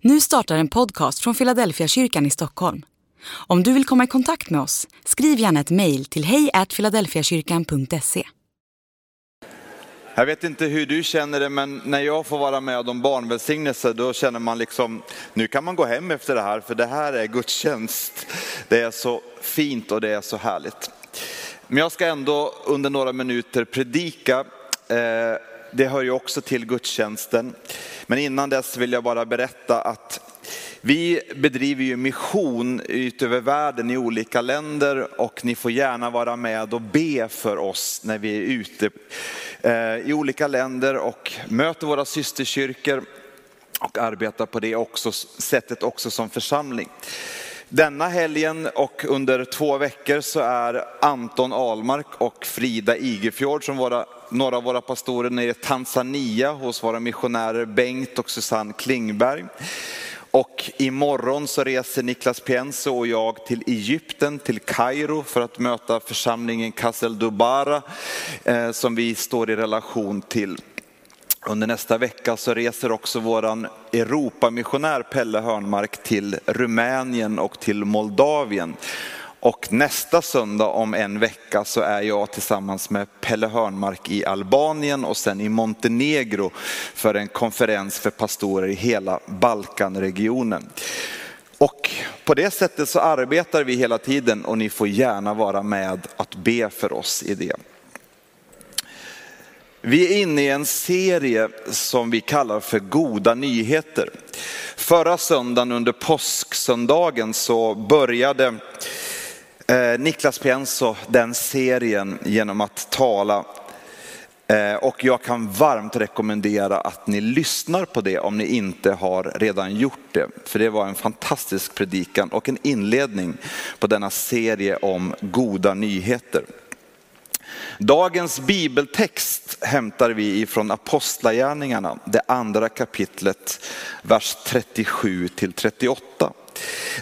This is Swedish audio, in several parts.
Nu startar en podcast från Philadelphia kyrkan i Stockholm. Om du vill komma i kontakt med oss, skriv gärna ett mejl till hejfiladelfiakyrkan.se. Jag vet inte hur du känner det, men när jag får vara med om barnvälsignelse, då känner man liksom, nu kan man gå hem efter det här, för det här är gudstjänst. Det är så fint och det är så härligt. Men jag ska ändå under några minuter predika. Eh, det hör ju också till gudstjänsten. Men innan dess vill jag bara berätta att vi bedriver ju mission ut över världen i olika länder och ni får gärna vara med och be för oss när vi är ute eh, i olika länder och möter våra systerkyrkor och arbetar på det också, sättet också som församling. Denna helgen och under två veckor så är Anton Almark och Frida Igefjord som våra, några av våra pastorer nere i Tanzania hos våra missionärer Bengt och Susanne Klingberg. Och imorgon så reser Niklas Pienso och jag till Egypten, till Kairo för att möta församlingen Kassel Dubara eh, som vi står i relation till. Under nästa vecka så reser också våran Europamissionär Pelle Hörnmark till Rumänien och till Moldavien. Och nästa söndag om en vecka så är jag tillsammans med Pelle Hörnmark i Albanien och sen i Montenegro för en konferens för pastorer i hela Balkanregionen. Och på det sättet så arbetar vi hela tiden och ni får gärna vara med att be för oss i det. Vi är inne i en serie som vi kallar för goda nyheter. Förra söndagen under påsksöndagen så började eh, Niklas Pienso den serien genom att tala eh, och jag kan varmt rekommendera att ni lyssnar på det om ni inte har redan gjort det. För det var en fantastisk predikan och en inledning på denna serie om goda nyheter. Dagens bibeltext hämtar vi ifrån Apostlagärningarna, det andra kapitlet, vers 37 till 38.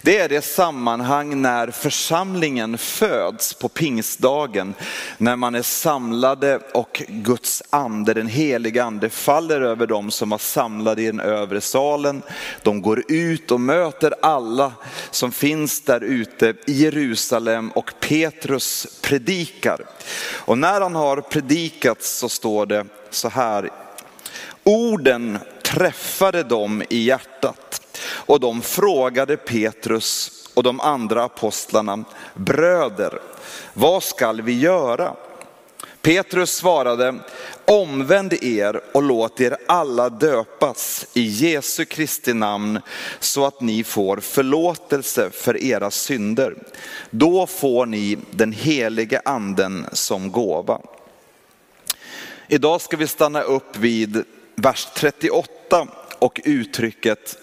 Det är det sammanhang när församlingen föds på pingstdagen, när man är samlade och Guds ande, den heliga ande faller över dem som var samlade i den övre salen. De går ut och möter alla som finns där ute i Jerusalem och Petrus predikar. Och när han har predikat så står det så här, orden träffade dem i hjärtat och de frågade Petrus och de andra apostlarna, bröder, vad skall vi göra? Petrus svarade, omvänd er och låt er alla döpas i Jesu Kristi namn så att ni får förlåtelse för era synder. Då får ni den helige anden som gåva. Idag ska vi stanna upp vid vers 38 och uttrycket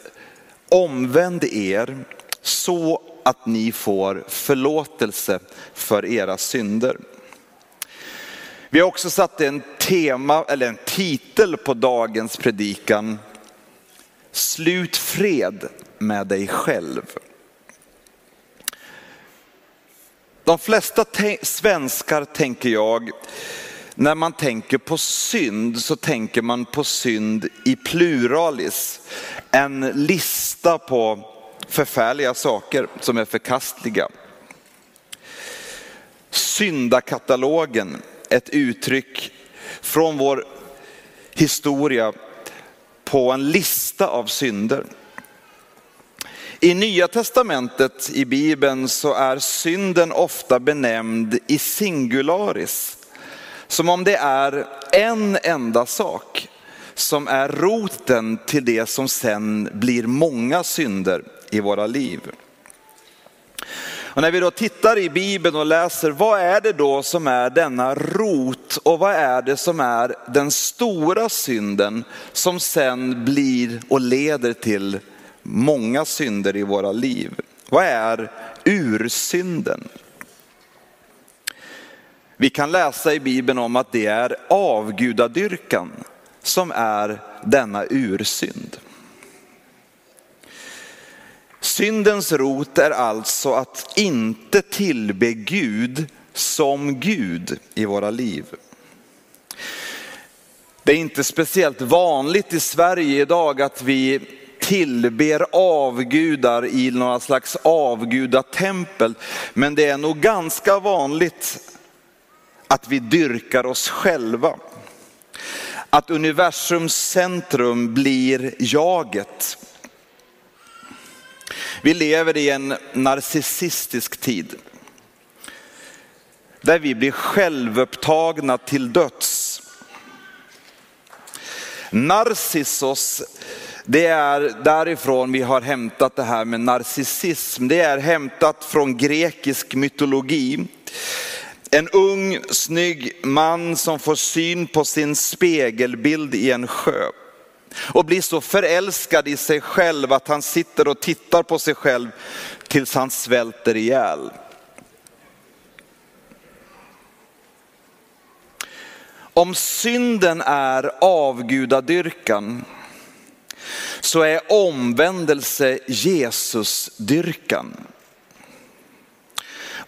omvänd er så att ni får förlåtelse för era synder. Vi har också satt en tema, eller en titel på dagens predikan. Slut fred med dig själv. De flesta svenskar tänker jag, när man tänker på synd så tänker man på synd i pluralis. En lista på förfärliga saker som är förkastliga. Syndakatalogen, ett uttryck från vår historia på en lista av synder. I Nya Testamentet i Bibeln så är synden ofta benämnd i singularis. Som om det är en enda sak som är roten till det som sen blir många synder i våra liv. Och när vi då tittar i Bibeln och läser, vad är det då som är denna rot och vad är det som är den stora synden som sen blir och leder till många synder i våra liv? Vad är ursynden? Vi kan läsa i Bibeln om att det är avgudadyrkan som är denna ursynd. Syndens rot är alltså att inte tillbe Gud som Gud i våra liv. Det är inte speciellt vanligt i Sverige idag att vi tillber avgudar i några slags avgudatempel. Men det är nog ganska vanligt att vi dyrkar oss själva. Att universums centrum blir jaget. Vi lever i en narcissistisk tid. Där vi blir självupptagna till döds. Narcissos, det är därifrån vi har hämtat det här med narcissism. Det är hämtat från grekisk mytologi. En ung snygg man som får syn på sin spegelbild i en sjö och blir så förälskad i sig själv att han sitter och tittar på sig själv tills han svälter ihjäl. Om synden är avgudadyrkan så är omvändelse Jesusdyrkan.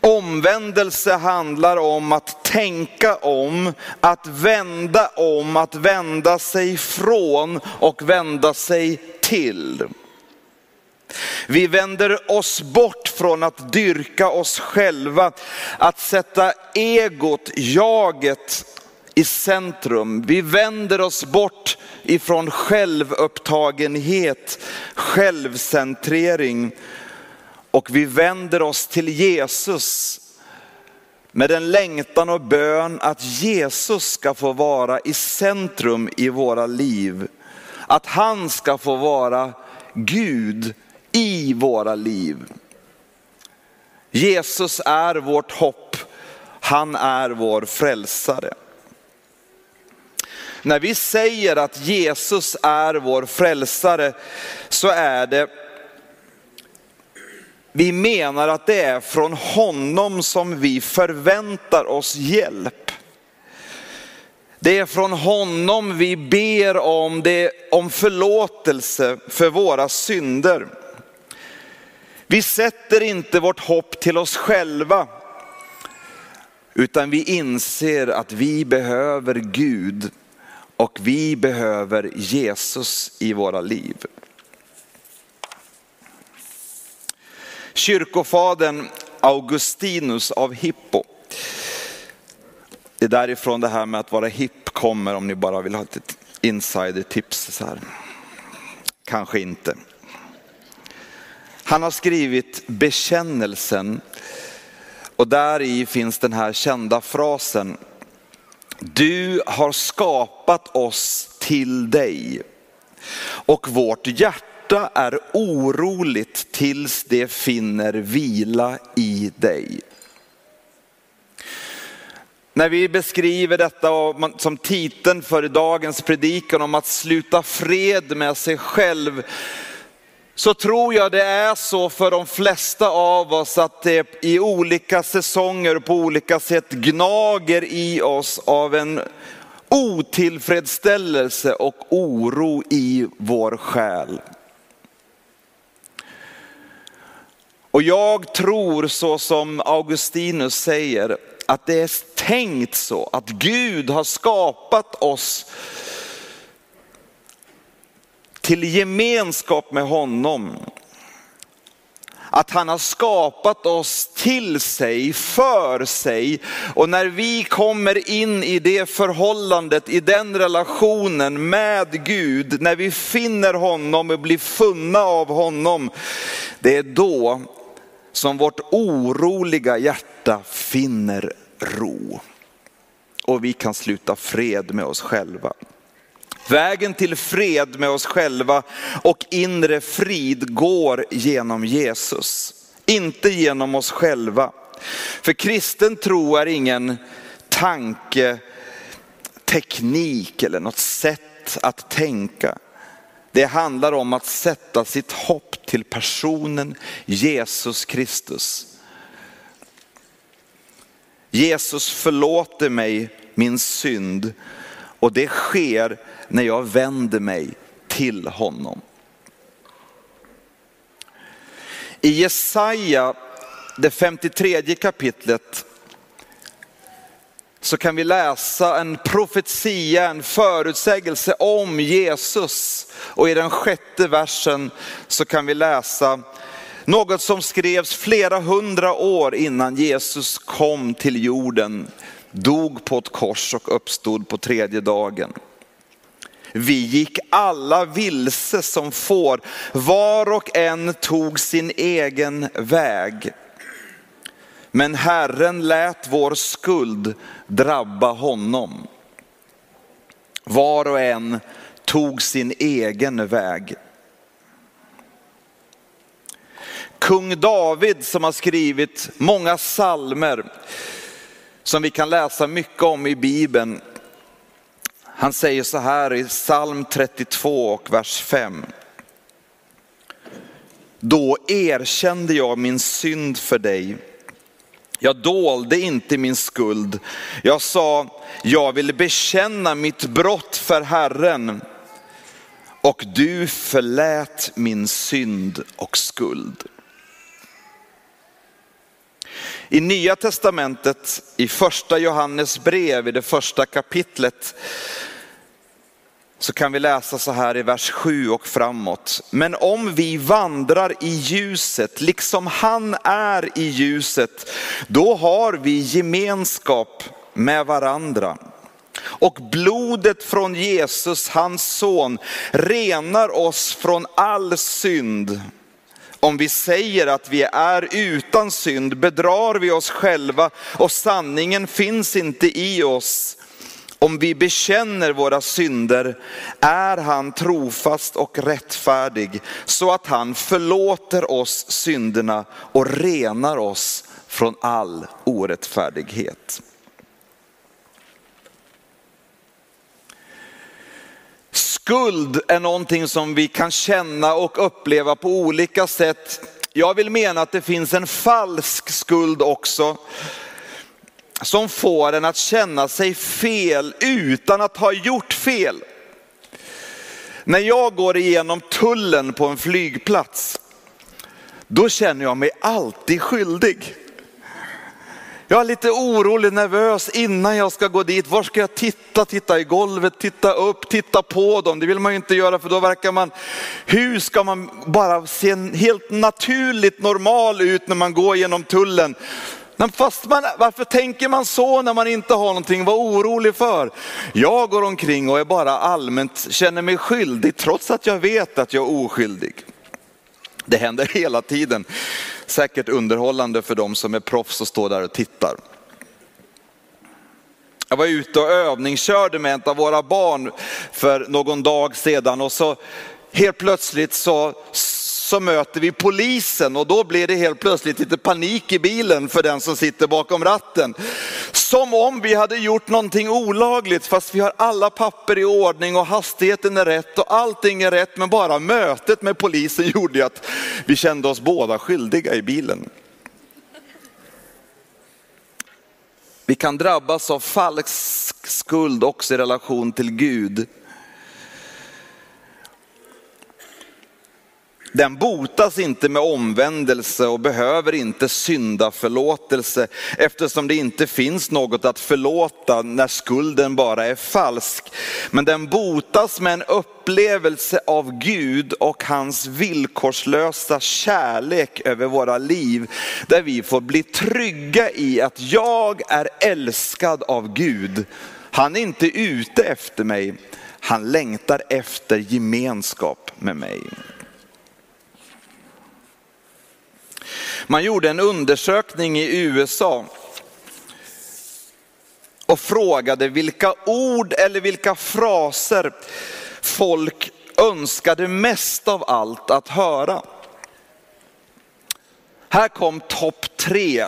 Omvändelse handlar om att tänka om, att vända om, att vända sig från och vända sig till. Vi vänder oss bort från att dyrka oss själva, att sätta egot, jaget i centrum. Vi vänder oss bort ifrån självupptagenhet, självcentrering och vi vänder oss till Jesus med en längtan och bön att Jesus ska få vara i centrum i våra liv. Att han ska få vara Gud i våra liv. Jesus är vårt hopp, han är vår frälsare. När vi säger att Jesus är vår frälsare så är det vi menar att det är från honom som vi förväntar oss hjälp. Det är från honom vi ber om, det, om förlåtelse för våra synder. Vi sätter inte vårt hopp till oss själva, utan vi inser att vi behöver Gud och vi behöver Jesus i våra liv. Kyrkofaden Augustinus av Hippo. Det är därifrån det här med att vara hipp kommer om ni bara vill ha ett insider-tips. Så här. Kanske inte. Han har skrivit bekännelsen och där i finns den här kända frasen. Du har skapat oss till dig och vårt hjärta hjärta är oroligt tills det finner vila i dig. När vi beskriver detta som titeln för dagens predikan om att sluta fred med sig själv, så tror jag det är så för de flesta av oss att det i olika säsonger på olika sätt gnager i oss av en otillfredsställelse och oro i vår själ. Och jag tror så som Augustinus säger, att det är tänkt så att Gud har skapat oss till gemenskap med honom. Att han har skapat oss till sig, för sig. Och när vi kommer in i det förhållandet, i den relationen med Gud, när vi finner honom och blir funna av honom, det är då som vårt oroliga hjärta finner ro. Och vi kan sluta fred med oss själva. Vägen till fred med oss själva och inre frid går genom Jesus, inte genom oss själva. För kristen tro är ingen tanke, teknik eller något sätt att tänka. Det handlar om att sätta sitt hopp till personen Jesus Kristus. Jesus förlåter mig min synd och det sker när jag vänder mig till honom. I Jesaja, det 53 kapitlet, så kan vi läsa en profetia, en förutsägelse om Jesus Och i den sjätte versen så kan vi läsa något som skrevs flera hundra år innan Jesus kom till jorden, dog på ett kors och uppstod på tredje dagen. Vi gick alla vilse som får, var och en tog sin egen väg. Men Herren lät vår skuld drabba honom. Var och en tog sin egen väg. Kung David som har skrivit många salmer som vi kan läsa mycket om i Bibeln. Han säger så här i psalm 32 och vers 5. Då erkände jag min synd för dig. Jag dolde inte min skuld. Jag sa, jag vill bekänna mitt brott för Herren. Och du förlät min synd och skuld. I Nya Testamentet, i första Johannes brev, i det första kapitlet, så kan vi läsa så här i vers 7 och framåt. Men om vi vandrar i ljuset, liksom han är i ljuset, då har vi gemenskap med varandra. Och blodet från Jesus, hans son, renar oss från all synd. Om vi säger att vi är utan synd bedrar vi oss själva och sanningen finns inte i oss. Om vi bekänner våra synder är han trofast och rättfärdig så att han förlåter oss synderna och renar oss från all orättfärdighet. Skuld är någonting som vi kan känna och uppleva på olika sätt. Jag vill mena att det finns en falsk skuld också som får en att känna sig fel utan att ha gjort fel. När jag går igenom tullen på en flygplats, då känner jag mig alltid skyldig. Jag är lite orolig, nervös innan jag ska gå dit. Var ska jag titta? Titta i golvet, titta upp, titta på dem. Det vill man ju inte göra för då verkar man, hur ska man bara se helt naturligt normal ut när man går genom tullen? Men fast man, varför tänker man så när man inte har någonting att vara orolig för? Jag går omkring och är bara allmänt, känner mig skyldig trots att jag vet att jag är oskyldig. Det händer hela tiden. Säkert underhållande för de som är proffs och står där och tittar. Jag var ute och övningskörde med ett av våra barn för någon dag sedan och så helt plötsligt så så möter vi polisen och då blir det helt plötsligt lite panik i bilen för den som sitter bakom ratten. Som om vi hade gjort någonting olagligt fast vi har alla papper i ordning och hastigheten är rätt och allting är rätt men bara mötet med polisen gjorde att vi kände oss båda skyldiga i bilen. Vi kan drabbas av falsk skuld också i relation till Gud. Den botas inte med omvändelse och behöver inte synda förlåtelse eftersom det inte finns något att förlåta när skulden bara är falsk. Men den botas med en upplevelse av Gud och hans villkorslösa kärlek över våra liv. Där vi får bli trygga i att jag är älskad av Gud. Han är inte ute efter mig, han längtar efter gemenskap med mig. Man gjorde en undersökning i USA och frågade vilka ord eller vilka fraser folk önskade mest av allt att höra. Här kom topp tre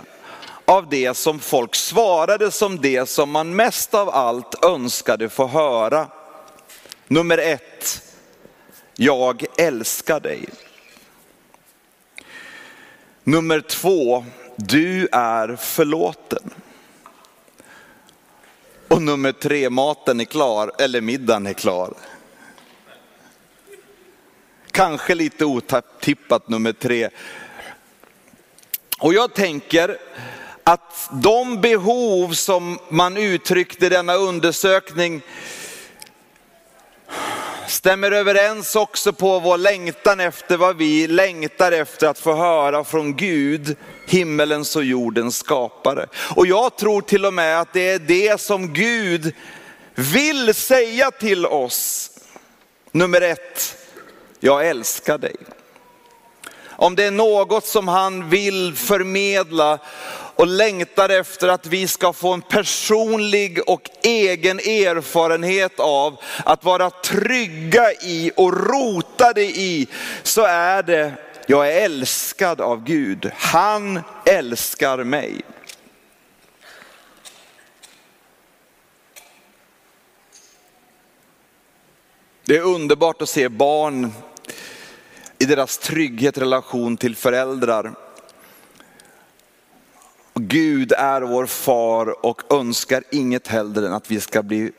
av det som folk svarade som det som man mest av allt önskade få höra. Nummer ett, jag älskar dig. Nummer två, du är förlåten. Och nummer tre, maten är klar, eller middagen är klar. Kanske lite otippat nummer tre. Och jag tänker att de behov som man uttryckte i denna undersökning stämmer överens också på vår längtan efter vad vi längtar efter att få höra från Gud, himmelens och jordens skapare. Och jag tror till och med att det är det som Gud vill säga till oss. Nummer ett, jag älskar dig. Om det är något som han vill förmedla och längtar efter att vi ska få en personlig och egen erfarenhet av att vara trygga i och rotade i, så är det, jag är älskad av Gud. Han älskar mig. Det är underbart att se barn i deras trygghet relation till föräldrar. Gud är vår far och önskar inget hellre än att vi ska bli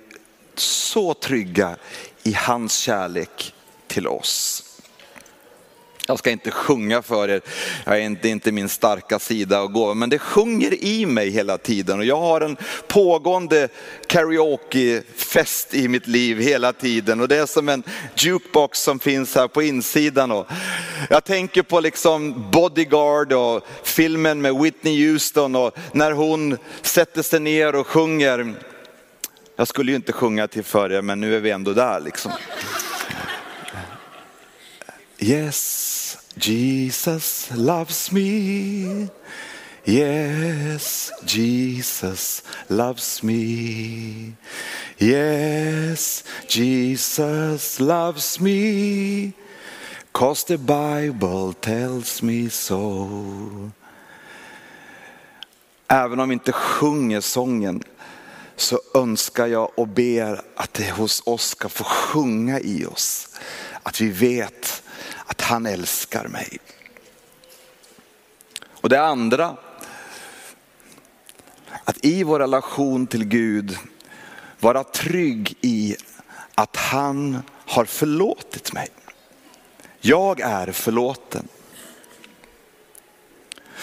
så trygga i hans kärlek till oss. Jag ska inte sjunga för er, jag är inte, inte min starka sida att gå, men det sjunger i mig hela tiden och jag har en pågående karaokefest i mitt liv hela tiden och det är som en jukebox som finns här på insidan. Och jag tänker på liksom Bodyguard och filmen med Whitney Houston och när hon sätter sig ner och sjunger. Jag skulle ju inte sjunga till för er, men nu är vi ändå där liksom. Yes, Jesus loves me. Yes, Jesus loves me. Yes, Jesus loves me. Cause the Bible tells me so. Även om vi inte sjunger sången så önskar jag och ber att det hos oss ska få sjunga i oss. Att vi vet han älskar mig. Och det andra, att i vår relation till Gud vara trygg i att han har förlåtit mig. Jag är förlåten.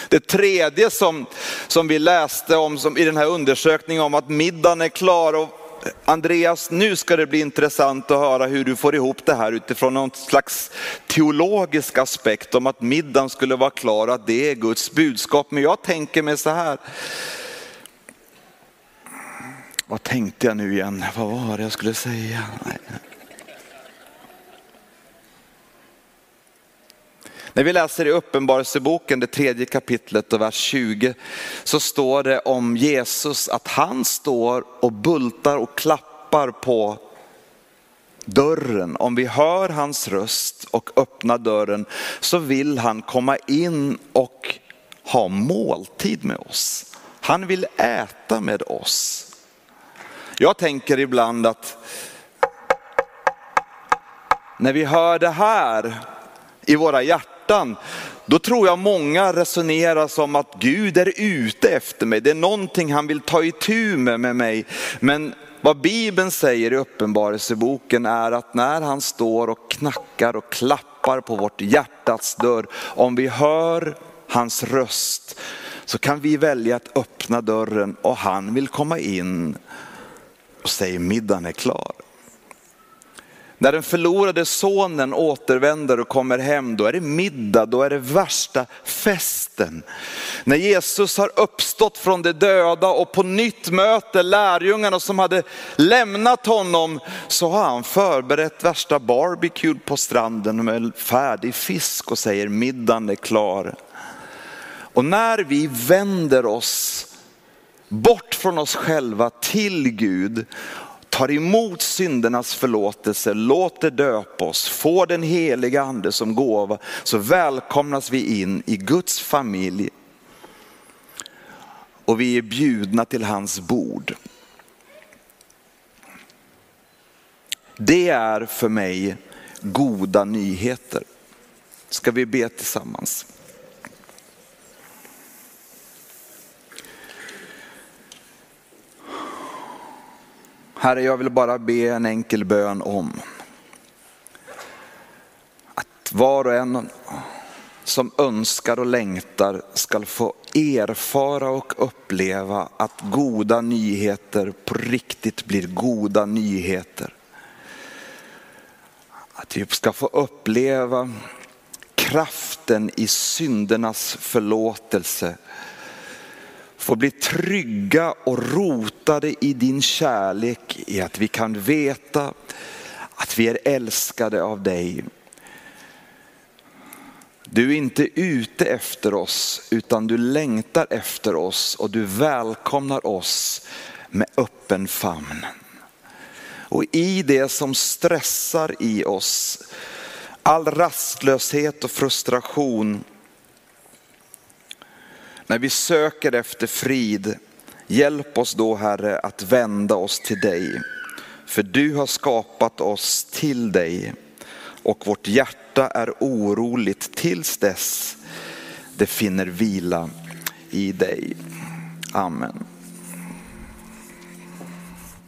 Det tredje som, som vi läste om som, i den här undersökningen om att middagen är klar och Andreas, nu ska det bli intressant att höra hur du får ihop det här utifrån någon slags teologisk aspekt om att middagen skulle vara klar, att det är Guds budskap. Men jag tänker mig så här. Vad tänkte jag nu igen? Vad var det jag skulle säga? Nej. När vi läser i Uppenbarelseboken, det tredje kapitlet och vers 20, så står det om Jesus att han står och bultar och klappar på dörren. Om vi hör hans röst och öppnar dörren så vill han komma in och ha måltid med oss. Han vill äta med oss. Jag tänker ibland att när vi hör det här i våra hjärtan hjärtan, då tror jag många resonerar som att Gud är ute efter mig. Det är någonting han vill ta itu med med mig. Men vad Bibeln säger i Uppenbarelseboken är att när han står och knackar och klappar på vårt hjärtats dörr, om vi hör hans röst så kan vi välja att öppna dörren och han vill komma in och säger middagen är klar. När den förlorade sonen återvänder och kommer hem, då är det middag, då är det värsta festen. När Jesus har uppstått från de döda och på nytt möter lärjungarna som hade lämnat honom, så har han förberett värsta barbecue på stranden med färdig fisk och säger middagen är klar. Och när vi vänder oss bort från oss själva till Gud tar emot syndernas förlåtelse, låter döpa oss, får den heliga ande som gåva, så välkomnas vi in i Guds familj. Och vi är bjudna till hans bord. Det är för mig goda nyheter. Ska vi be tillsammans? Herre, jag vill bara be en enkel bön om att var och en som önskar och längtar ska få erfara och uppleva att goda nyheter på riktigt blir goda nyheter. Att vi ska få uppleva kraften i syndernas förlåtelse får bli trygga och rotade i din kärlek, i att vi kan veta att vi är älskade av dig. Du är inte ute efter oss utan du längtar efter oss och du välkomnar oss med öppen famn. Och i det som stressar i oss, all rastlöshet och frustration, när vi söker efter frid, hjälp oss då Herre att vända oss till dig. För du har skapat oss till dig och vårt hjärta är oroligt tills dess det finner vila i dig. Amen.